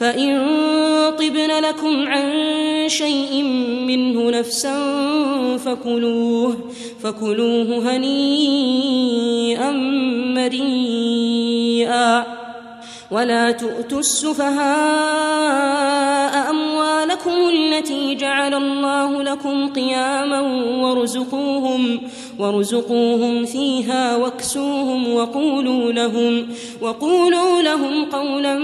فإن طبن لكم عن شيء منه نفسا فكلوه فكلوه هنيئا مريئا. ولا تؤتوا السفهاء أموالكم التي جعل الله لكم قياما وارزقوهم وارزقوهم فيها واكسوهم وقولوا لهم وقولوا لهم قولا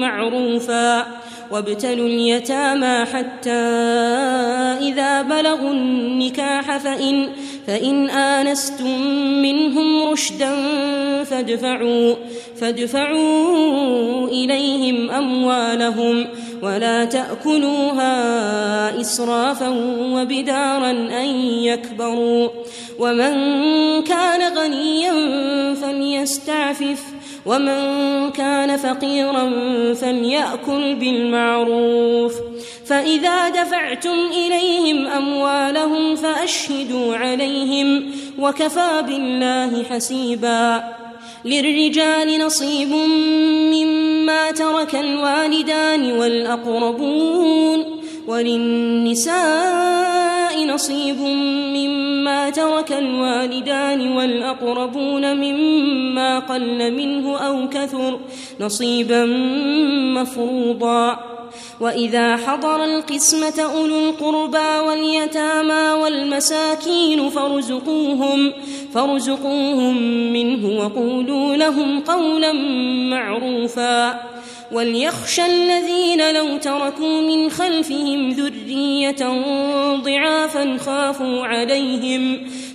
معروفا وابتلوا اليتامى حتى إذا بلغوا النكاح فإن فإن آنستم منهم رشدا فادفعوا فادفعوا إليهم أموالهم ولا تأكلوها إسرافا وبدارا أن يكبروا ومن كان غنيا فليستعفف ومن كان فقيرا فليأكل بالمعروف فإذا دفعتم إليهم أموالهم فأشهدوا عليهم وكفى بالله حسيبا للرجال نصيب مما ترك الوالدان والأقربون وللنساء نصيب مما ترك الوالدان والأقربون مما قل منه أو كثر نصيبا مفروضا وإذا حضر القسمة أولو القربى واليتامى والمساكين فارزقوهم فارزقوهم منه وقولوا لهم قولا معروفا. وليخشى الذين لو تركوا من خلفهم ذرية ضعافا خافوا عليهم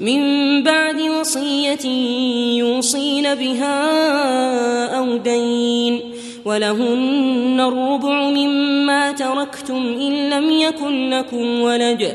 من بعد وصية يوصين بها أو دين ولهن الربع مما تركتم إن لم يكن لكم ولد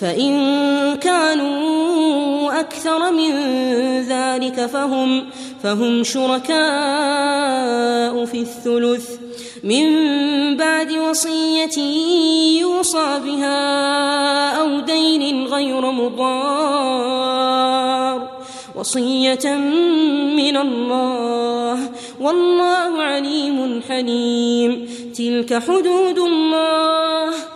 فإن كانوا أكثر من ذلك فهم فهم شركاء في الثلث. من بعد وصية يوصى بها أو دين غير مضار. وصية من الله والله عليم حليم. تلك حدود الله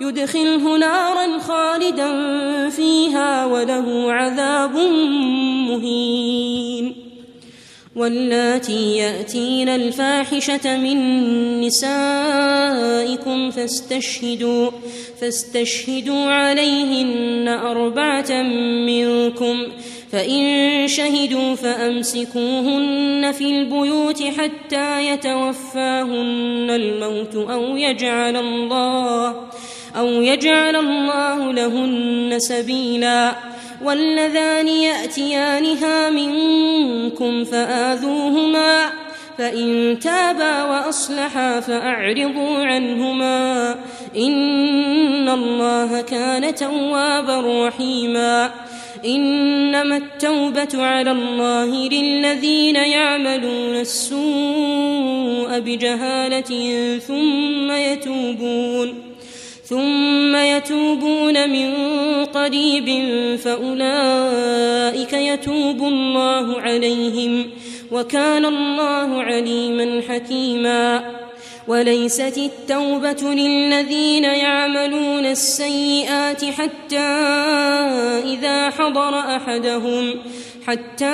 يدخله نارا خالدا فيها وله عذاب مهين. واللاتي يأتين الفاحشة من نسائكم فاستشهدوا فاستشهدوا عليهن أربعة منكم فإن شهدوا فأمسكوهن في البيوت حتى يتوفاهن الموت أو يجعل الله أو يجعل الله لهن سبيلا واللذان يأتيانها منكم فآذوهما فإن تابا وأصلحا فأعرضوا عنهما إن الله كان توابا رحيما إنما التوبة على الله للذين يعملون السوء بجهالة ثم يتوبون ثم يتوبون من قريب فأولئك يتوب الله عليهم وكان الله عليما حكيما. وليست التوبة للذين يعملون السيئات حتى إذا حضر أحدهم حتى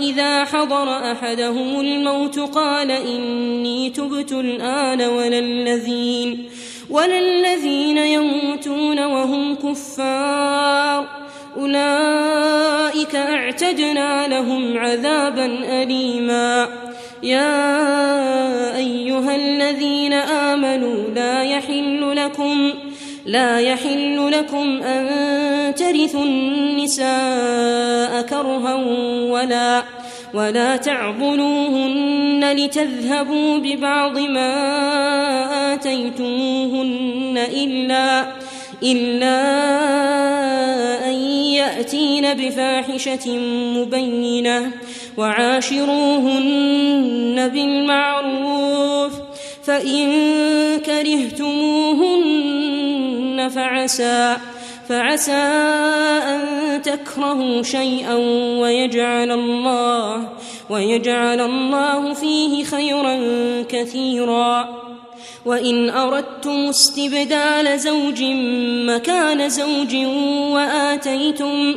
إذا حضر أحدهم الموت قال إني تبت الآن ولا الذين. ولا الذين يموتون وهم كفار. أولئك أعتدنا لهم عذابا أليما. يا أيها الذين آمنوا لا يحل لكم لا يحل لكم أن ترثوا النساء كرها ولا ولا تعضلوهن لتذهبوا ببعض ما آتيتموهن إلا إلا أن يأتين بفاحشة مبينة وعاشروهن بالمعروف فإن كرهتموهن فعسى فعسى أن تكرهوا شيئا ويجعل الله ويجعل الله فيه خيرا كثيرا. وإن أردتم استبدال زوج مكان زوج وآتيتم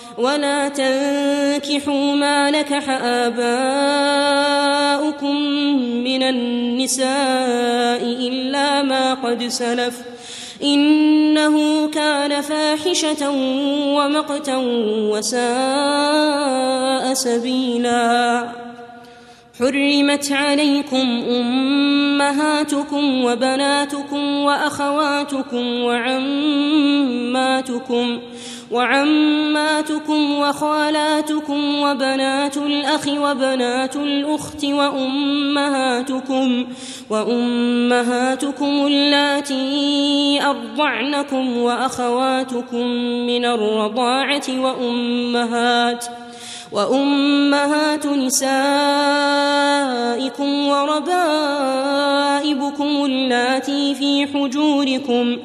ولا تنكحوا ما نكح آباؤكم من النساء إلا ما قد سلف إنه كان فاحشة ومقتا وساء سبيلا حرمت عليكم أمهاتكم وبناتكم وأخواتكم وعماتكم وعماتكم وخالاتكم وبنات الأخ وبنات الأخت وأمهاتكم وأمهاتكم اللاتي أرضعنكم وأخواتكم من الرضاعة وأمهات وأمهات نسائكم وربائبكم اللاتي في حجوركم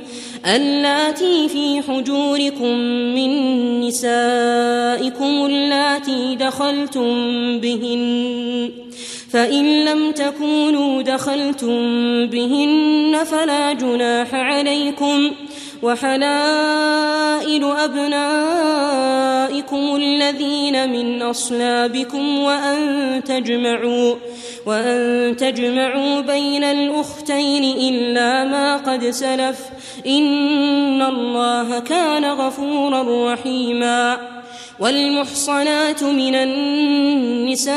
اللاتي في حجوركم من نسائكم اللاتي دخلتم بهن فإن لم تكونوا دخلتم بهن فلا جناح عليكم وحلائل أبنائكم الذين من أصلابكم وأن تجمعوا. وأن تجمعوا بين الأختين إلا ما قد سلف. إن الله كان غفورا رحيما. والمحصنات من النساء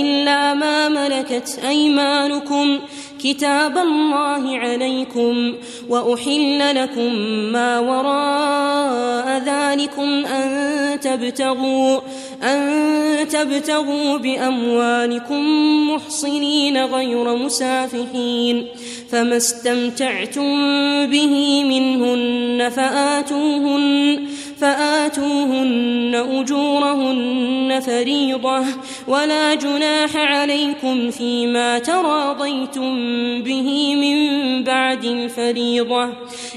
إلا ما ملكت أيمانكم. كتاب الله عليكم وأحل لكم ما وراء ذلكم أن تبتغوا أن تبتغوا بأموالكم محصنين غير مسافحين فما استمتعتم به منهن فآتوهن فآتوهن أجورهن فريضة ولا جناح عليكم فيما تراضيتم به من بعد الفريضة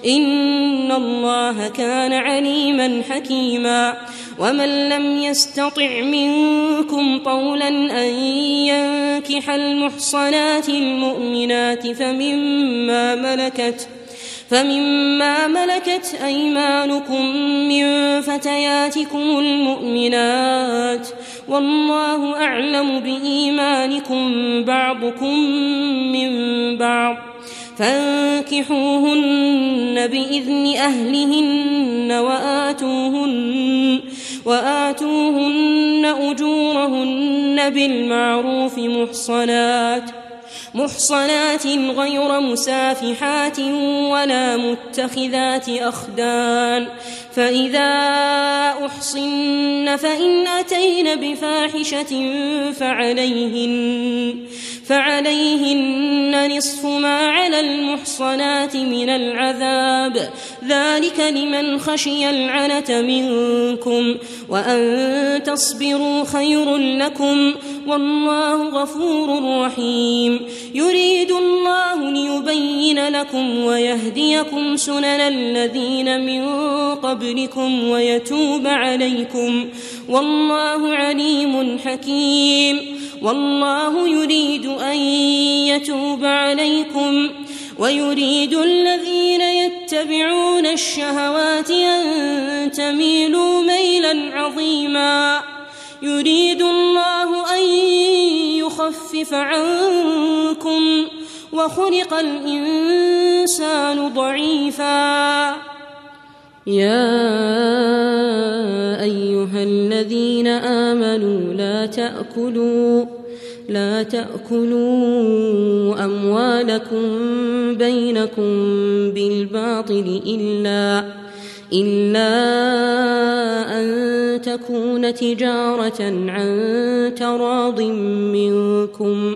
إن الله كان عليما حكيما ومن لم يستطع منكم طولا أن ينكح المحصنات المؤمنات فمما ملكت فمما ملكت أيمانكم من فتياتكم المؤمنات والله أعلم بإيمانكم بعضكم من بعض فانكحوهن بإذن أهلهن وآتوهن وآتوهن أجورهن بالمعروف محصنات محصنات غير مسافحات ولا متخذات أخدان فإذا أحصن فإن أتين بفاحشة فعليهن فعليهن نصف ما على المحصنات من العذاب. ذلك لمن خشي العنة منكم وأن تصبروا خير لكم والله غفور رحيم. يريد الله ليبين لكم ويهديكم سنن الذين من قبلكم ويتوب عليكم والله عليم حكيم والله يريد أن يتوب عليكم ويريد الذين يتبعون الشهوات أن تميلوا ميلا عظيما يريد الله أن يخفف عنكم وخلق الإنسان ضعيفا يا أيها الذين آمنوا لا تأكلوا لا تأكلوا أموالكم بينكم بالباطل إلا إلا أن تكون تجارة عن تراض منكم.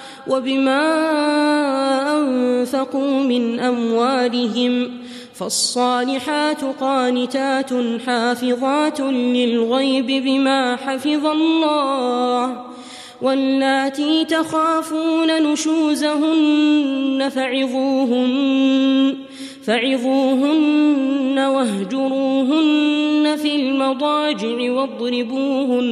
وبما أنفقوا من أموالهم فالصالحات قانتات حافظات للغيب بما حفظ الله واللاتي تخافون نشوزهن فعظوهن فعظوهن واهجروهن في المضاجع واضربوهن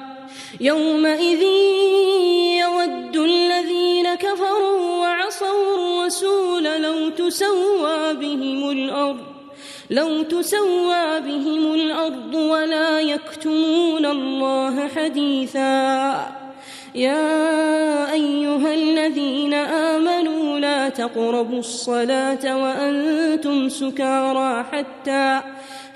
يومئذ يود الذين كفروا وعصوا الرسول لو تسوى بهم الأرض لو تسوى بهم الأرض ولا يكتمون الله حديثا. يا أيها الذين آمنوا لا تقربوا الصلاة وأنتم سكارى حتى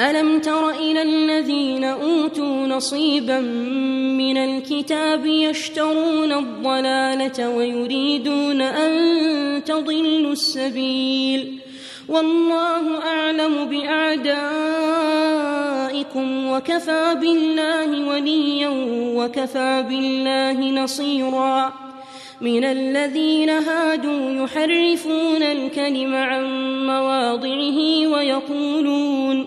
ألم تر إلى الذين أوتوا نصيبا من الكتاب يشترون الضلالة ويريدون أن تضلوا السبيل؟ والله أعلم بأعدائكم وكفى بالله وليا وكفى بالله نصيرا. من الذين هادوا يحرفون الكلم عن مواضعه ويقولون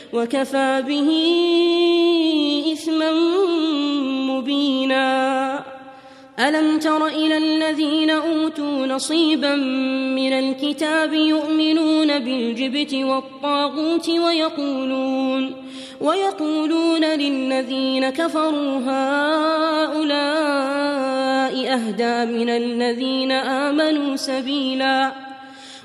وكفى به إثما مبينا. ألم تر إلى الذين أوتوا نصيبا من الكتاب يؤمنون بالجبت والطاغوت ويقولون ويقولون للذين كفروا هؤلاء أهدى من الذين آمنوا سبيلا.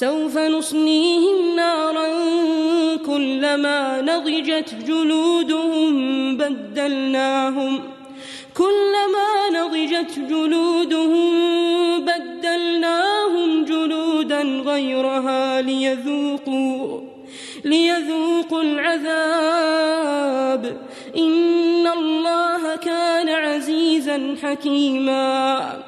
سوف نصليهم نارا كلما نضجت جلودهم بدلناهم كلما نضجت جلودهم بدلناهم جلودا غيرها ليذوقوا ليذوقوا العذاب إن الله كان عزيزا حكيما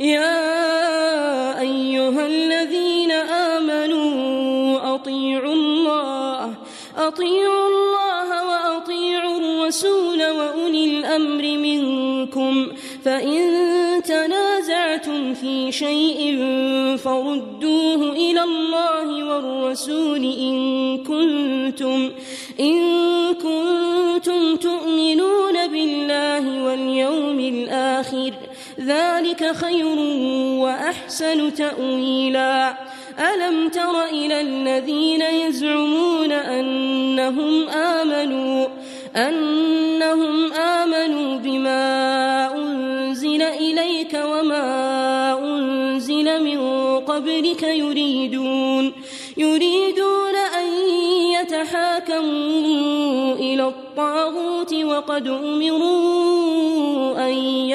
يا أيها الذين آمنوا أطيعوا الله أطيعوا الله وأطيعوا الرسول وأولي الأمر منكم فإن تنازعتم في شيء فردوه إلى الله والرسول إن كنتم إن كنتم تؤمنون بالله واليوم الآخر. ذلك خير وأحسن تأويلا. ألم تر إلى الذين يزعمون أنهم آمنوا أنهم آمنوا بما أنزل إليك وما أنزل من قبلك يريدون يريدون أن يتحاكموا إلى الطاغوت وقد أمروا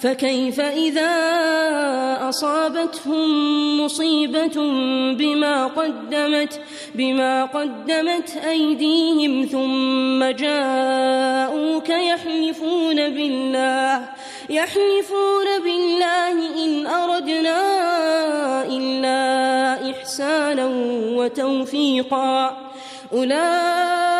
فكيف إذا أصابتهم مصيبة بما قدمت بما قدمت أيديهم ثم جاءوك يحلفون بالله يحلفون بالله إن أردنا إلا إحسانا وتوفيقا. أولئك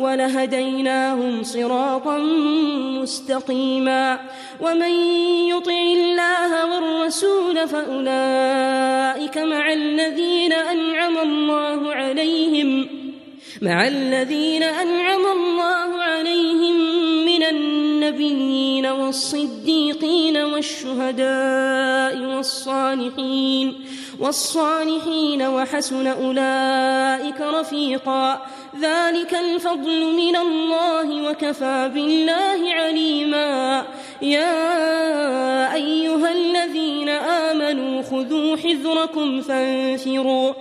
ولهديناهم صراطا مستقيما ومن يطع الله والرسول فأولئك مع الذين أنعم الله عليهم مع الذين أنعم الله عليهم من النبيين والصديقين والشهداء والصالحين والصالحين وحسن أولئك رفيقا ذلك الفضل من الله وكفى بالله عليما. يا أيها الذين آمنوا خذوا حذركم فانفروا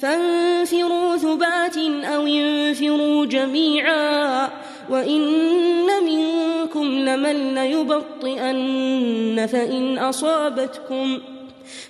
فانفروا ثبات أو انفروا جميعا. وإن منكم لمن ليبطئن فإن أصابتكم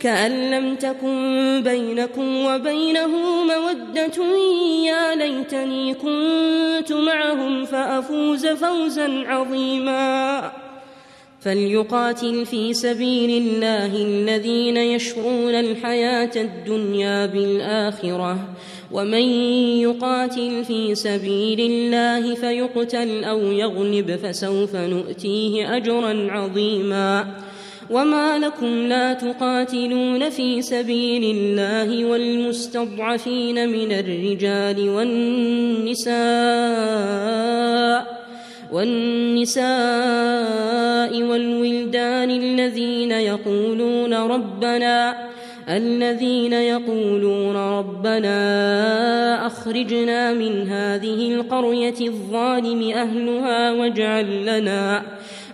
كأن لم تكن بينكم وبينه مودة يا ليتني كنت معهم فأفوز فوزا عظيما. فليقاتل في سبيل الله الذين يشرون الحياة الدنيا بالآخرة. ومن يقاتل في سبيل الله فيقتل أو يغلب فسوف نؤتيه أجرا عظيما. وما لكم لا تقاتلون في سبيل الله والمستضعفين من الرجال والنساء والنساء والولدان الذين يقولون ربنا الذين يقولون ربنا أخرجنا من هذه القرية الظالم أهلها واجعل لنا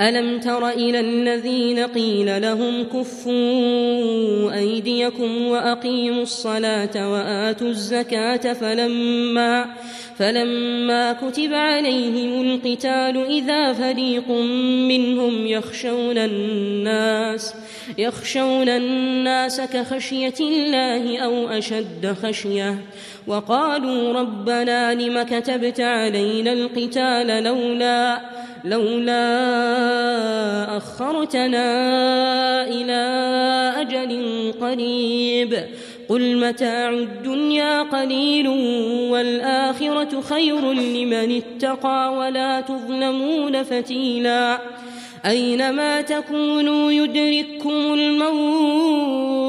ألم تر إلى الذين قيل لهم كفوا أيديكم وأقيموا الصلاة وآتوا الزكاة فلما فلما كتب عليهم القتال إذا فريق منهم يخشون الناس يخشون الناس كخشية الله أو أشد خشية وقالوا ربنا لم كتبت علينا القتال لولا لولا أخرتنا إلى أجل قريب قل متاع الدنيا قليل والآخرة خير لمن اتقى ولا تظلمون فتيلا أينما تكونوا يدرككم الموت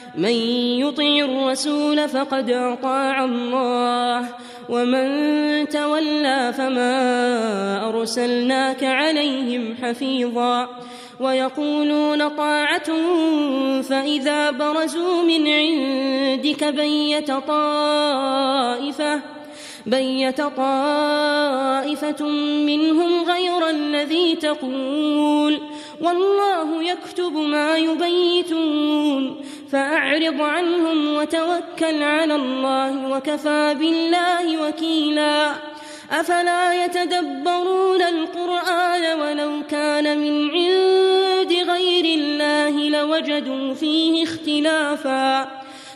من يطع الرسول فقد أطاع الله ومن تولى فما أرسلناك عليهم حفيظا. ويقولون طاعة فإذا برزوا من عندك بيت طائفة بيت طائفة منهم غير الذي تقول والله يكتب ما يبيتون فأعرض عنهم وتوكل على الله وكفى بالله وكيلا أفلا يتدبرون القرآن ولو كان من عند غير الله لوجدوا فيه اختلافا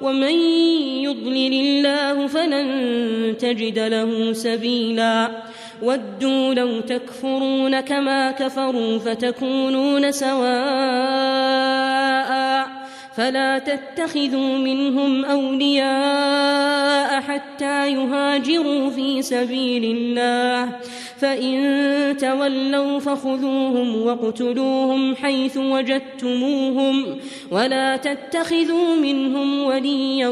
ومن يضلل الله فلن تجد له سبيلا. ودوا لو تكفرون كما كفروا فتكونون سواء. فلا تتخذوا منهم أولياء حتى يهاجروا في سبيل الله. فإن تولوا فخذوهم واقتلوهم حيث وجدتموهم ولا تتخذوا منهم وليا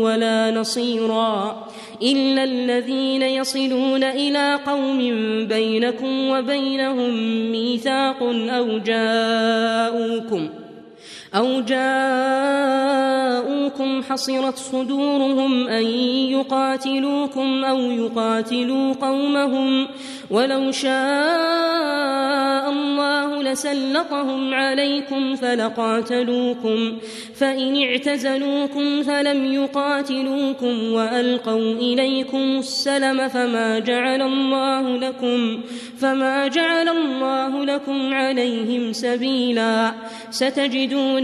ولا نصيرا. إلا الذين يصلون إلى قوم بينكم وبينهم ميثاق أو جاءوكم أو جاءوكم حصرت صدورهم أن يقاتلوكم أو يقاتلوا قومهم ولو شاء الله لسلطهم عليكم فلقاتلوكم فإن اعتزلوكم فلم يقاتلوكم وألقوا إليكم السلم فما جعل الله لكم فما جعل الله لكم عليهم سبيلا. ستجدون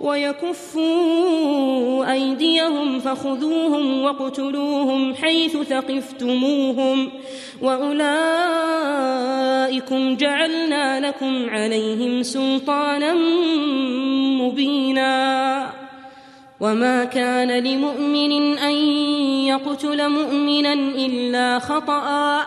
ويكفوا أيديهم فخذوهم واقتلوهم حيث ثقفتموهم وأولئكم جعلنا لكم عليهم سلطانا مبينا وما كان لمؤمن أن يقتل مؤمنا إلا خطأ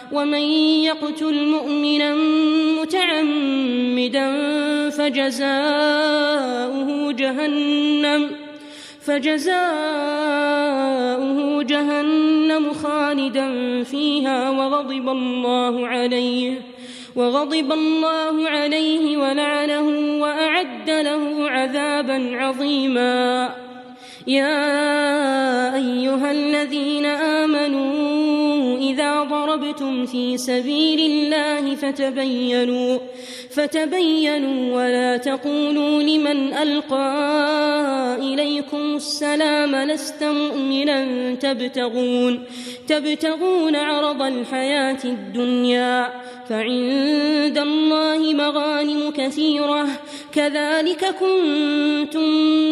ومن يقتل مؤمنا متعمدا فجزاؤه جهنم فجزاؤه جهنم خالدا فيها وغضب الله عليه وغضب الله عليه ولعنه وأعد له عذابا عظيما. يا أيها الذين آمنوا اذا ضربتم في سبيل الله فتبينوا فتبينوا ولا تقولوا لمن ألقى إليكم السلام لست مؤمنا. تبتغون تبتغون عرض الحياة الدنيا. فعند الله مغانم كثيرة. كذلك كنتم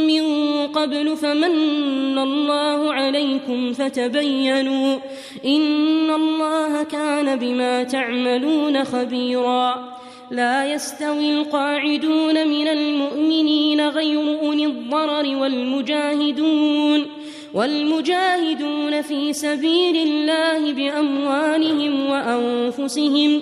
من قبل فمن الله عليكم فتبينوا إن الله كان بما تعملون خبيرا. لا يستوي القاعدون من المؤمنين غير أولي الضرر والمجاهدون. والمجاهدون في سبيل الله بأموالهم وأنفسهم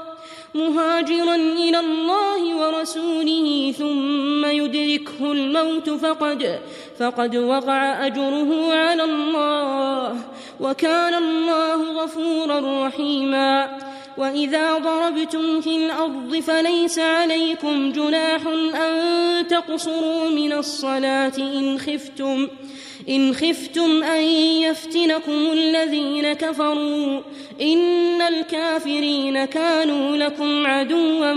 مهاجرا إلى الله ورسوله ثم يدركه الموت فقد فقد وقع أجره على الله وكان الله غفورا رحيما. وإذا ضربتم في الأرض فليس عليكم جناح أن تقصروا من الصلاة إن خفتم. إن خفتم أن يفتنكم الذين كفروا إن الكافرين كانوا لكم عدوا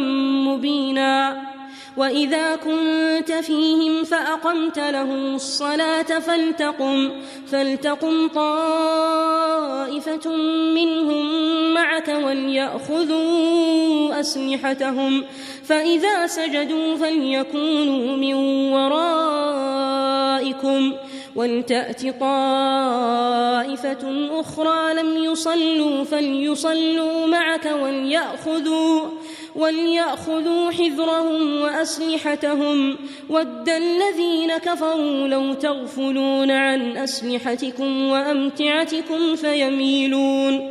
مبينا وإذا كنت فيهم فأقمت لهم الصلاة فلتقم فلتقم طائفة منهم معك وليأخذوا أسلحتهم فإذا سجدوا فليكونوا من ورائكم ولتأت طائفة أخرى لم يصلوا فليصلوا معك وليأخذوا وليأخذوا حذرهم وأسلحتهم ود الذين كفروا لو تغفلون عن أسلحتكم وأمتعتكم فيميلون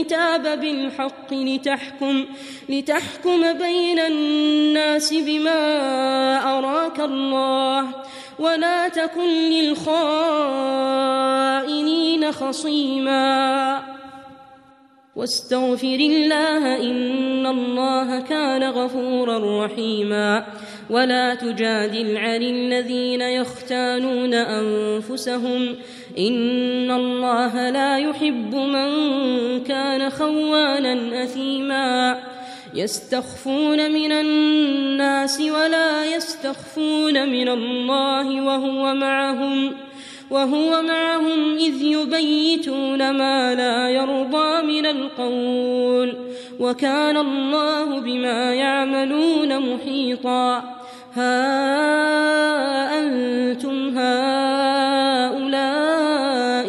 الكتاب بالحق لتحكم لتحكم بين الناس بما أراك الله ولا تكن للخائنين خصيما. واستغفر الله إن الله كان غفورا رحيما. ولا تجادل عن الذين يختانون أنفسهم إن الله لا يحب من كان خوانا أثيما. يستخفون من الناس ولا يستخفون من الله وهو معهم وهو معهم إذ يبيتون ما لا يرضى من القول. وكان الله بما يعملون محيطا. ها أنتم هؤلاء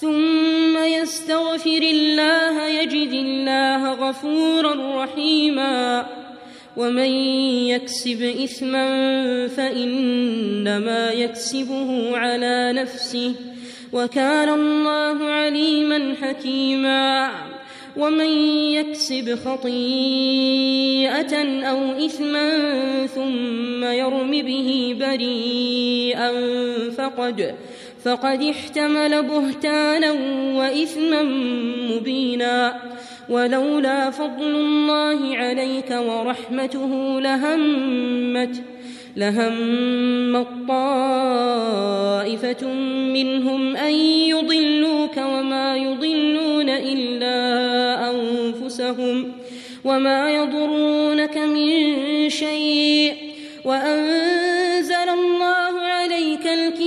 ثم يستغفر الله يجد الله غفورا رحيما. ومن يكسب إثما فإنما يكسبه على نفسه وكان الله عليما حكيما. ومن يكسب خطيئة أو إثما ثم يرم به بريئا فقد فقد احتمل بهتانا وإثما مبينا ولولا فضل الله عليك ورحمته لهمت لهمت طائفة منهم أن يضلوك وما يضلون إلا أنفسهم وما يضرونك من شيء وأنزل الله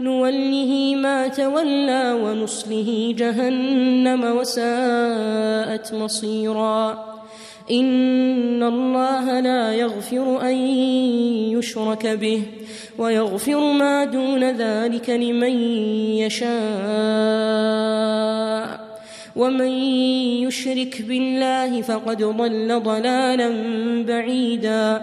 نوله ما تولى ونصله جهنم وساءت مصيرا. إن الله لا يغفر أن يشرك به ويغفر ما دون ذلك لمن يشاء. ومن يشرك بالله فقد ضل ضلالا بعيدا.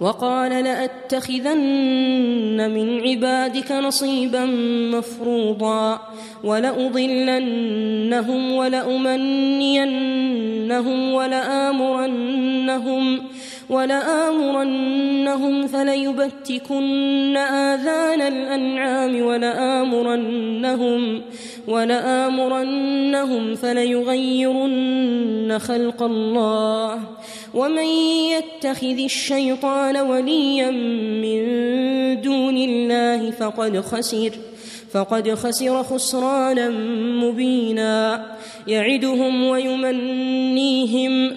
وقال لأتخذن من عبادك نصيبا مفروضا ولأضلنهم ولأمنينهم ولآمرنهم ولآمرنهم فليبتكن آذان الأنعام ولآمرنهم ولآمرنهم فليغيرن خلق الله ومن يتخذ الشيطان وليا من دون الله فقد خسر فقد خسر خسرانا مبينا يعدهم ويمنيهم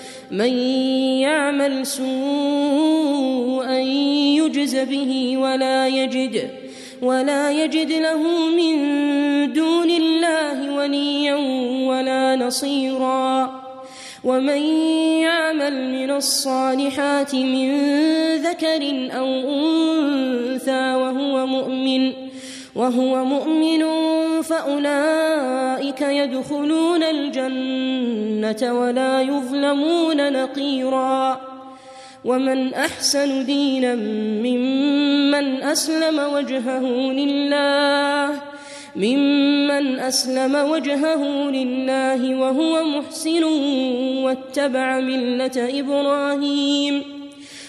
من يعمل سوءا يجز به ولا يجد ولا يجد له من دون الله وليا ولا نصيرا. ومن يعمل من الصالحات من ذكر أو أنثى وهو مؤمن وهو مؤمن فأولئك يدخلون الجنة ولا يظلمون نقيراً. ومن أحسن دينا ممن أسلم وجهه لله ممن أسلم وجهه لله وهو محسن واتبع ملة إبراهيم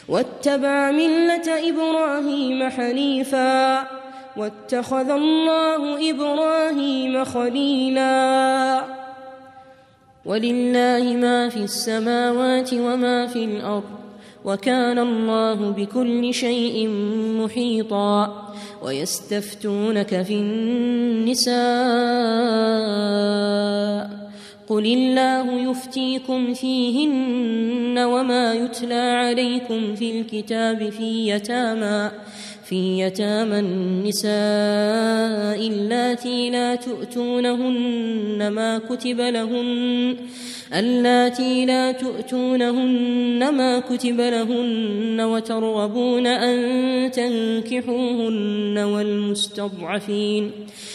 واتبع ملة إبراهيم حنيفا. واتخذ الله إبراهيم خليلا. ولله ما في السماوات وما في الأرض وكان الله بكل شيء محيطا. ويستفتونك في النساء قل الله يفتيكم فيهن وما يتلى عليكم في الكتاب في يتامى في يتامى النساء اللاتي لا تؤتونهن ما كتب لهن اللاتي لا تؤتونهن ما كتب لهن وترغبون أن تنكحوهن والمستضعفين.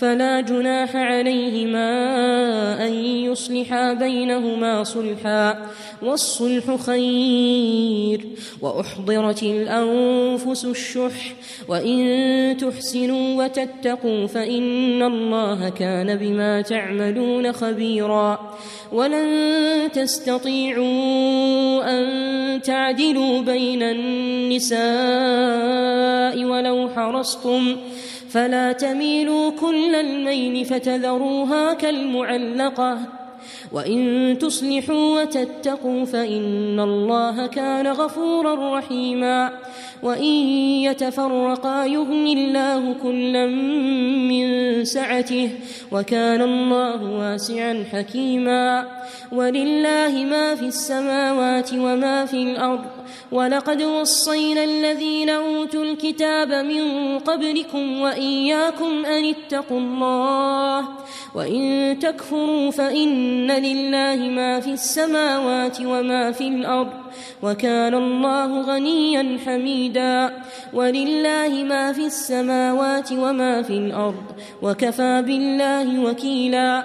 فلا جناح عليهما أن يصلحا بينهما صلحا والصلح خير وأحضرت الأنفس الشح وإن تحسنوا وتتقوا فإن الله كان بما تعملون خبيرا ولن تستطيعوا أن تعدلوا بين النساء ولو حرصتم فلا تميلوا كل الميل فتذروها كالمعلقة. وإن تصلحوا وتتقوا فإن الله كان غفورا رحيما. وإن يتفرقا يغن الله كلا من سعته وكان الله واسعا حكيما. ولله ما في السماوات وما في الأرض ولقد وصينا الذين أوتوا الكتاب من قبلكم وإياكم أن اتقوا الله وإن تكفروا فإن لله ما في السماوات وما في الأرض وكان الله غنيا حميدا ولله ما في السماوات وما في الأرض وكفى بالله وكيلا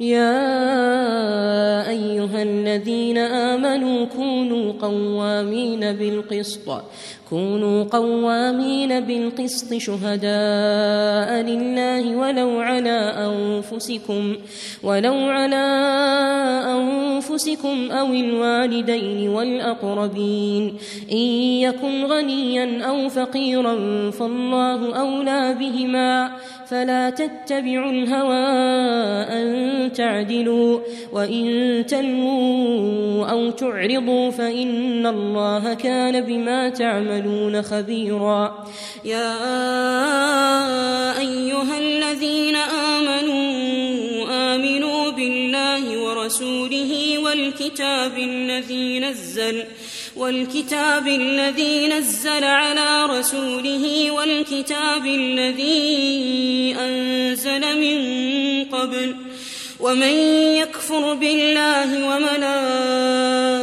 يا أيها الذين آمنوا كونوا قوامين بالقسط كونوا قوامين بالقسط شهداء لله ولو على أنفسكم ولو على أنفسكم أو الوالدين والأقربين. إن يكن غنيا أو فقيرا فالله أولى بهما. فلا تتبعوا الهوى أن تعدلوا وإن تلووا أو تعرضوا فإن الله كان بما تعملون خبيرا. يا أيها الذين آمنوا آمنوا بالله ورسوله والكتاب الذي نزل والكتاب الذي نزل على رسوله والكتاب الذي أنزل من قبل. ومن يكفر بالله وملائكته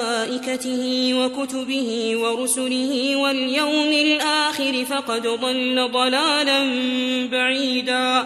وكتبه ورسله واليوم الآخر فقد ضل ضلالا بعيدا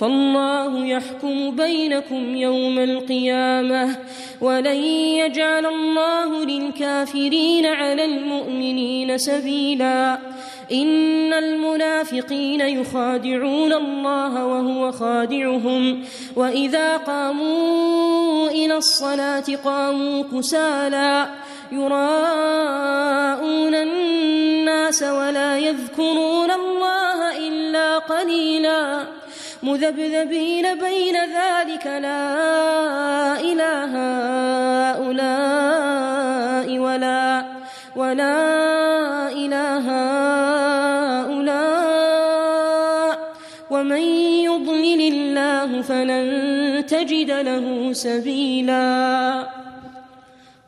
فالله يحكم بينكم يوم القيامة ولن يجعل الله للكافرين على المؤمنين سبيلا. إن المنافقين يخادعون الله وهو خادعهم. وإذا قاموا إلى الصلاة قاموا كسالى يراءون الناس ولا يذكرون الله إلا قليلاً. مذبذبين بين ذلك لا إله هؤلاء ولا ولا إله هؤلاء. ومن يضلل الله فلن تجد له سبيلا.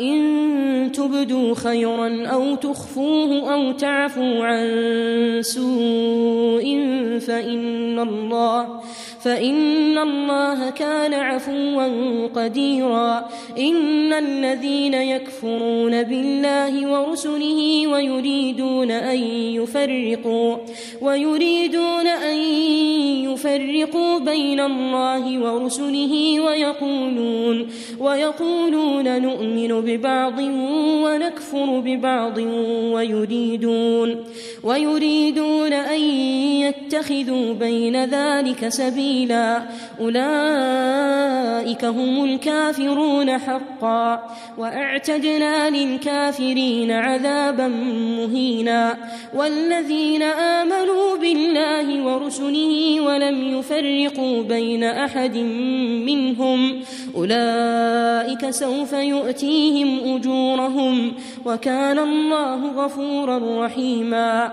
إن تبدوا خيرا أو تخفوه أو تعفوا عن سوء فإن الله فإن الله كان عفوا قديرا. إن الذين يكفرون بالله ورسله ويريدون أن يفرقوا ويريدون أن يفرقوا بين الله ورسله ويقولون ويقولون نؤمن ببعض ونكفر ببعض ويريدون ويريدون أن يتخذوا بين ذلك سبيلا. أولئك هم الكافرون حقا. وأعتدنا للكافرين عذابا مهينا. والذين آمنوا بالله ورسله ولم يفرقوا بين أحد منهم أولئك سوف يؤتيهم أجورهم وكان الله غفورا رحيما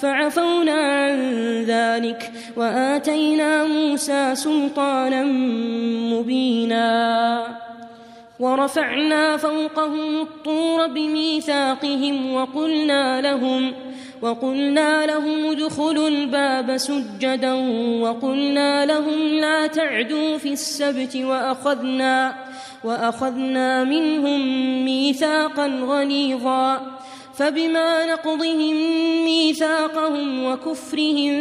فعفونا عن ذلك وآتينا موسى سلطانا مبينا ورفعنا فوقهم الطور بميثاقهم وقلنا لهم وقلنا لهم ادخلوا الباب سجدا وقلنا لهم لا تعدوا في السبت وأخذنا وأخذنا منهم ميثاقا غليظا فبما نقضهم ميثاقهم وكفرهم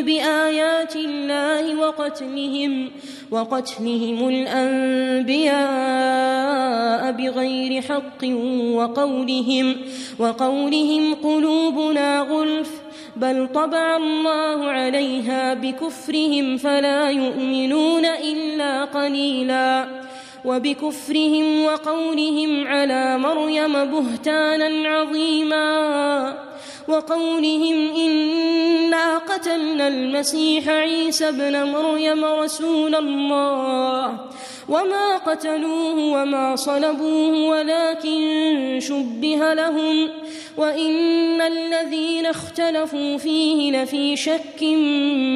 بآيات الله وقتلهم وقتلهم الأنبياء بغير حق وقولهم وقولهم قلوبنا غلف بل طبع الله عليها بكفرهم فلا يؤمنون إلا قليلاً وبكفرهم وقولهم على مريم بهتانا عظيما وقولهم إنا قتلنا المسيح عيسى ابن مريم رسول الله. وما قتلوه وما صلبوه ولكن شبه لهم. وإن الذين اختلفوا فيه لفي شك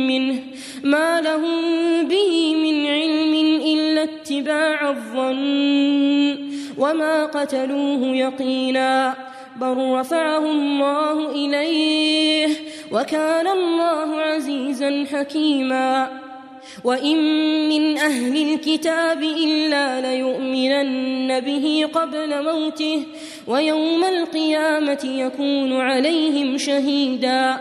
منه. ما لهم به من علم إلا اتباع الظن. وما قتلوه يقينا. بل رفعه الله إليه وكان الله عزيزا حكيما. وإن من أهل الكتاب إلا ليؤمنن به قبل موته ويوم القيامة يكون عليهم شهيدا.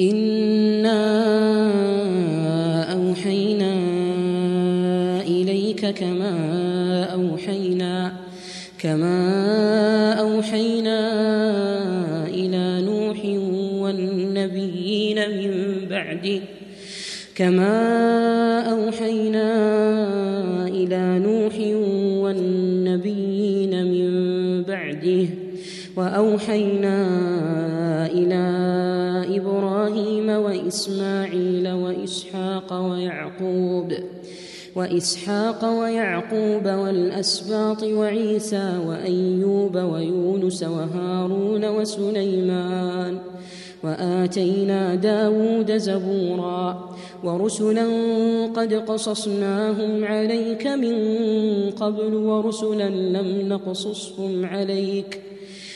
إنا أوحينا إليك كما أوحينا كما أوحينا إلى نوح والنبيين من بعده كما أوحينا إلى نوح والنبيين من بعده وأوحينا إلى إبراهيم وإسماعيل وإسحاق ويعقوب وإسحاق ويعقوب والأسباط وعيسى وأيوب ويونس وهارون وسليمان وآتينا داود زبورا ورسلا قد قصصناهم عليك من قبل ورسلا لم نقصصهم عليك.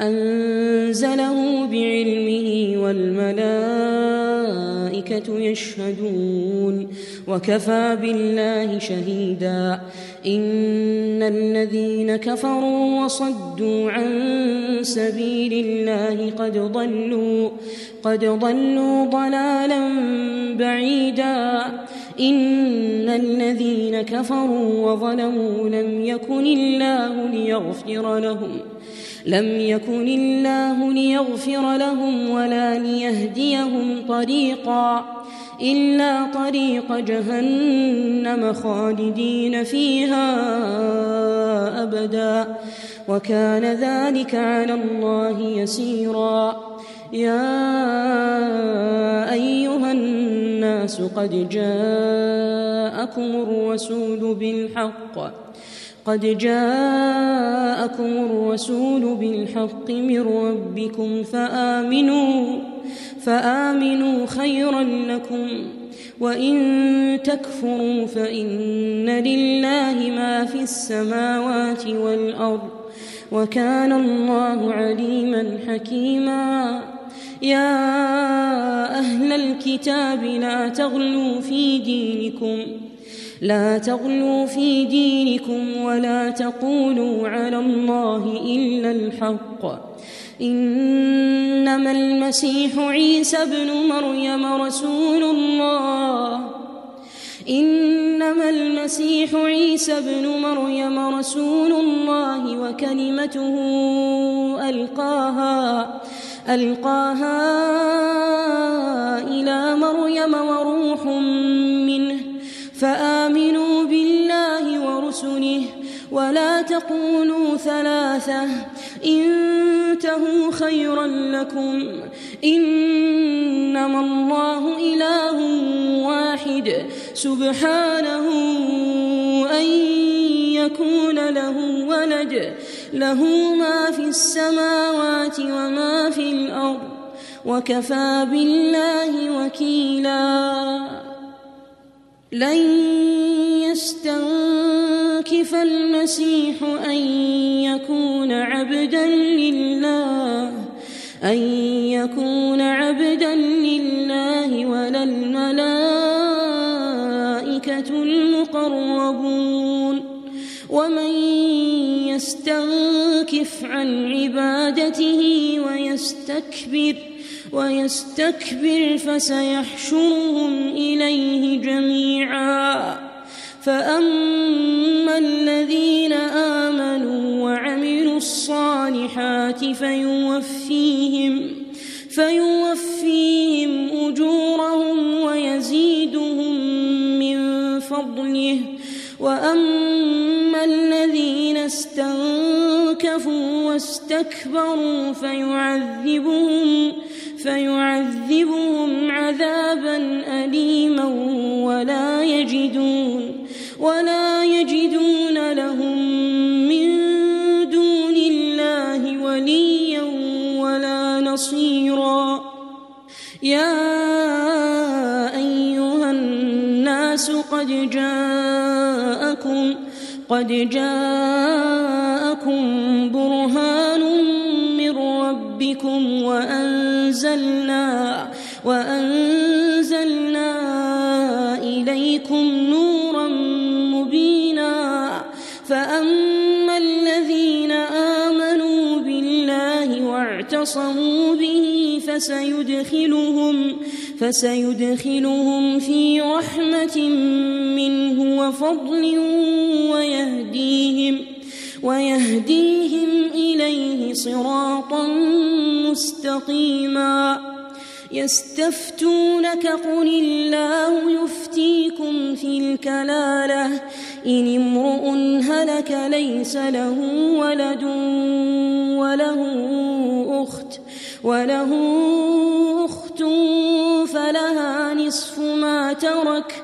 أنزله بعلمه والملائكة يشهدون وكفى بالله شهيدا إن الذين كفروا وصدوا عن سبيل الله قد ضلوا قد ضلوا ضلالا بعيدا. إن الذين كفروا وظلموا لم يكن الله ليغفر لهم. لم يكن الله ليغفر لهم ولا ليهديهم طريقا إلا طريق جهنم خالدين فيها أبدا. وكان ذلك على الله يسيرا. يا أيها الناس قد جاءكم الرسول بالحق. قد جاءكم الرسول بالحق من ربكم فآمنوا فآمنوا خيرا لكم وإن تكفروا فإن لله ما في السماوات والأرض وكان الله عليما حكيما. يا أهل الكتاب لا تغلوا في دينكم لا تغلوا في دينكم ولا تقولوا على الله إلا الحق. إنما المسيح عيسى ابن مريم رسول الله. إنما المسيح عيسى ابن مريم رسول الله وكلمته ألقاها ألقاها إلى مريم وروح فآمنوا بالله ورسله ولا تقولوا ثلاثة انتهوا خيرا لكم إنما الله إله واحد سبحانه أن يكون له ولد له ما في السماوات وما في الأرض وكفى بالله وكيلا لن يستنكف المسيح أن يكون عبدا لله أن يكون عبدا لله ولا الملائكة المقربون. ومن يستنكف عن عبادته ويستكبر ويستكبر فسيحشرهم إليه جميعا. فأما الذين آمنوا وعملوا الصالحات فيوفيهم فيوفيهم أجورهم ويزيدهم من فضله. وأما الذين استنكفوا واستكبروا فيعذبهم فيعذبهم عذابا أليما ولا يجدون ولا يجدون لهم من دون الله وليا ولا نصيرا. يا أيها الناس قد جاءكم قد جاءكم برهان ربكم وأنزلنا وأنزلنا إليكم نورا مبينا فأما الذين آمنوا بالله واعتصموا به فسيدخلهم فسيدخلهم في رحمة منه وفضل ويهديهم ويهديهم إليه صراطا مستقيما. يستفتونك قل الله يفتيكم في الكلالة. إن امرؤ هلك ليس له ولد وله أخت وله أخت فلها نصف ما ترك.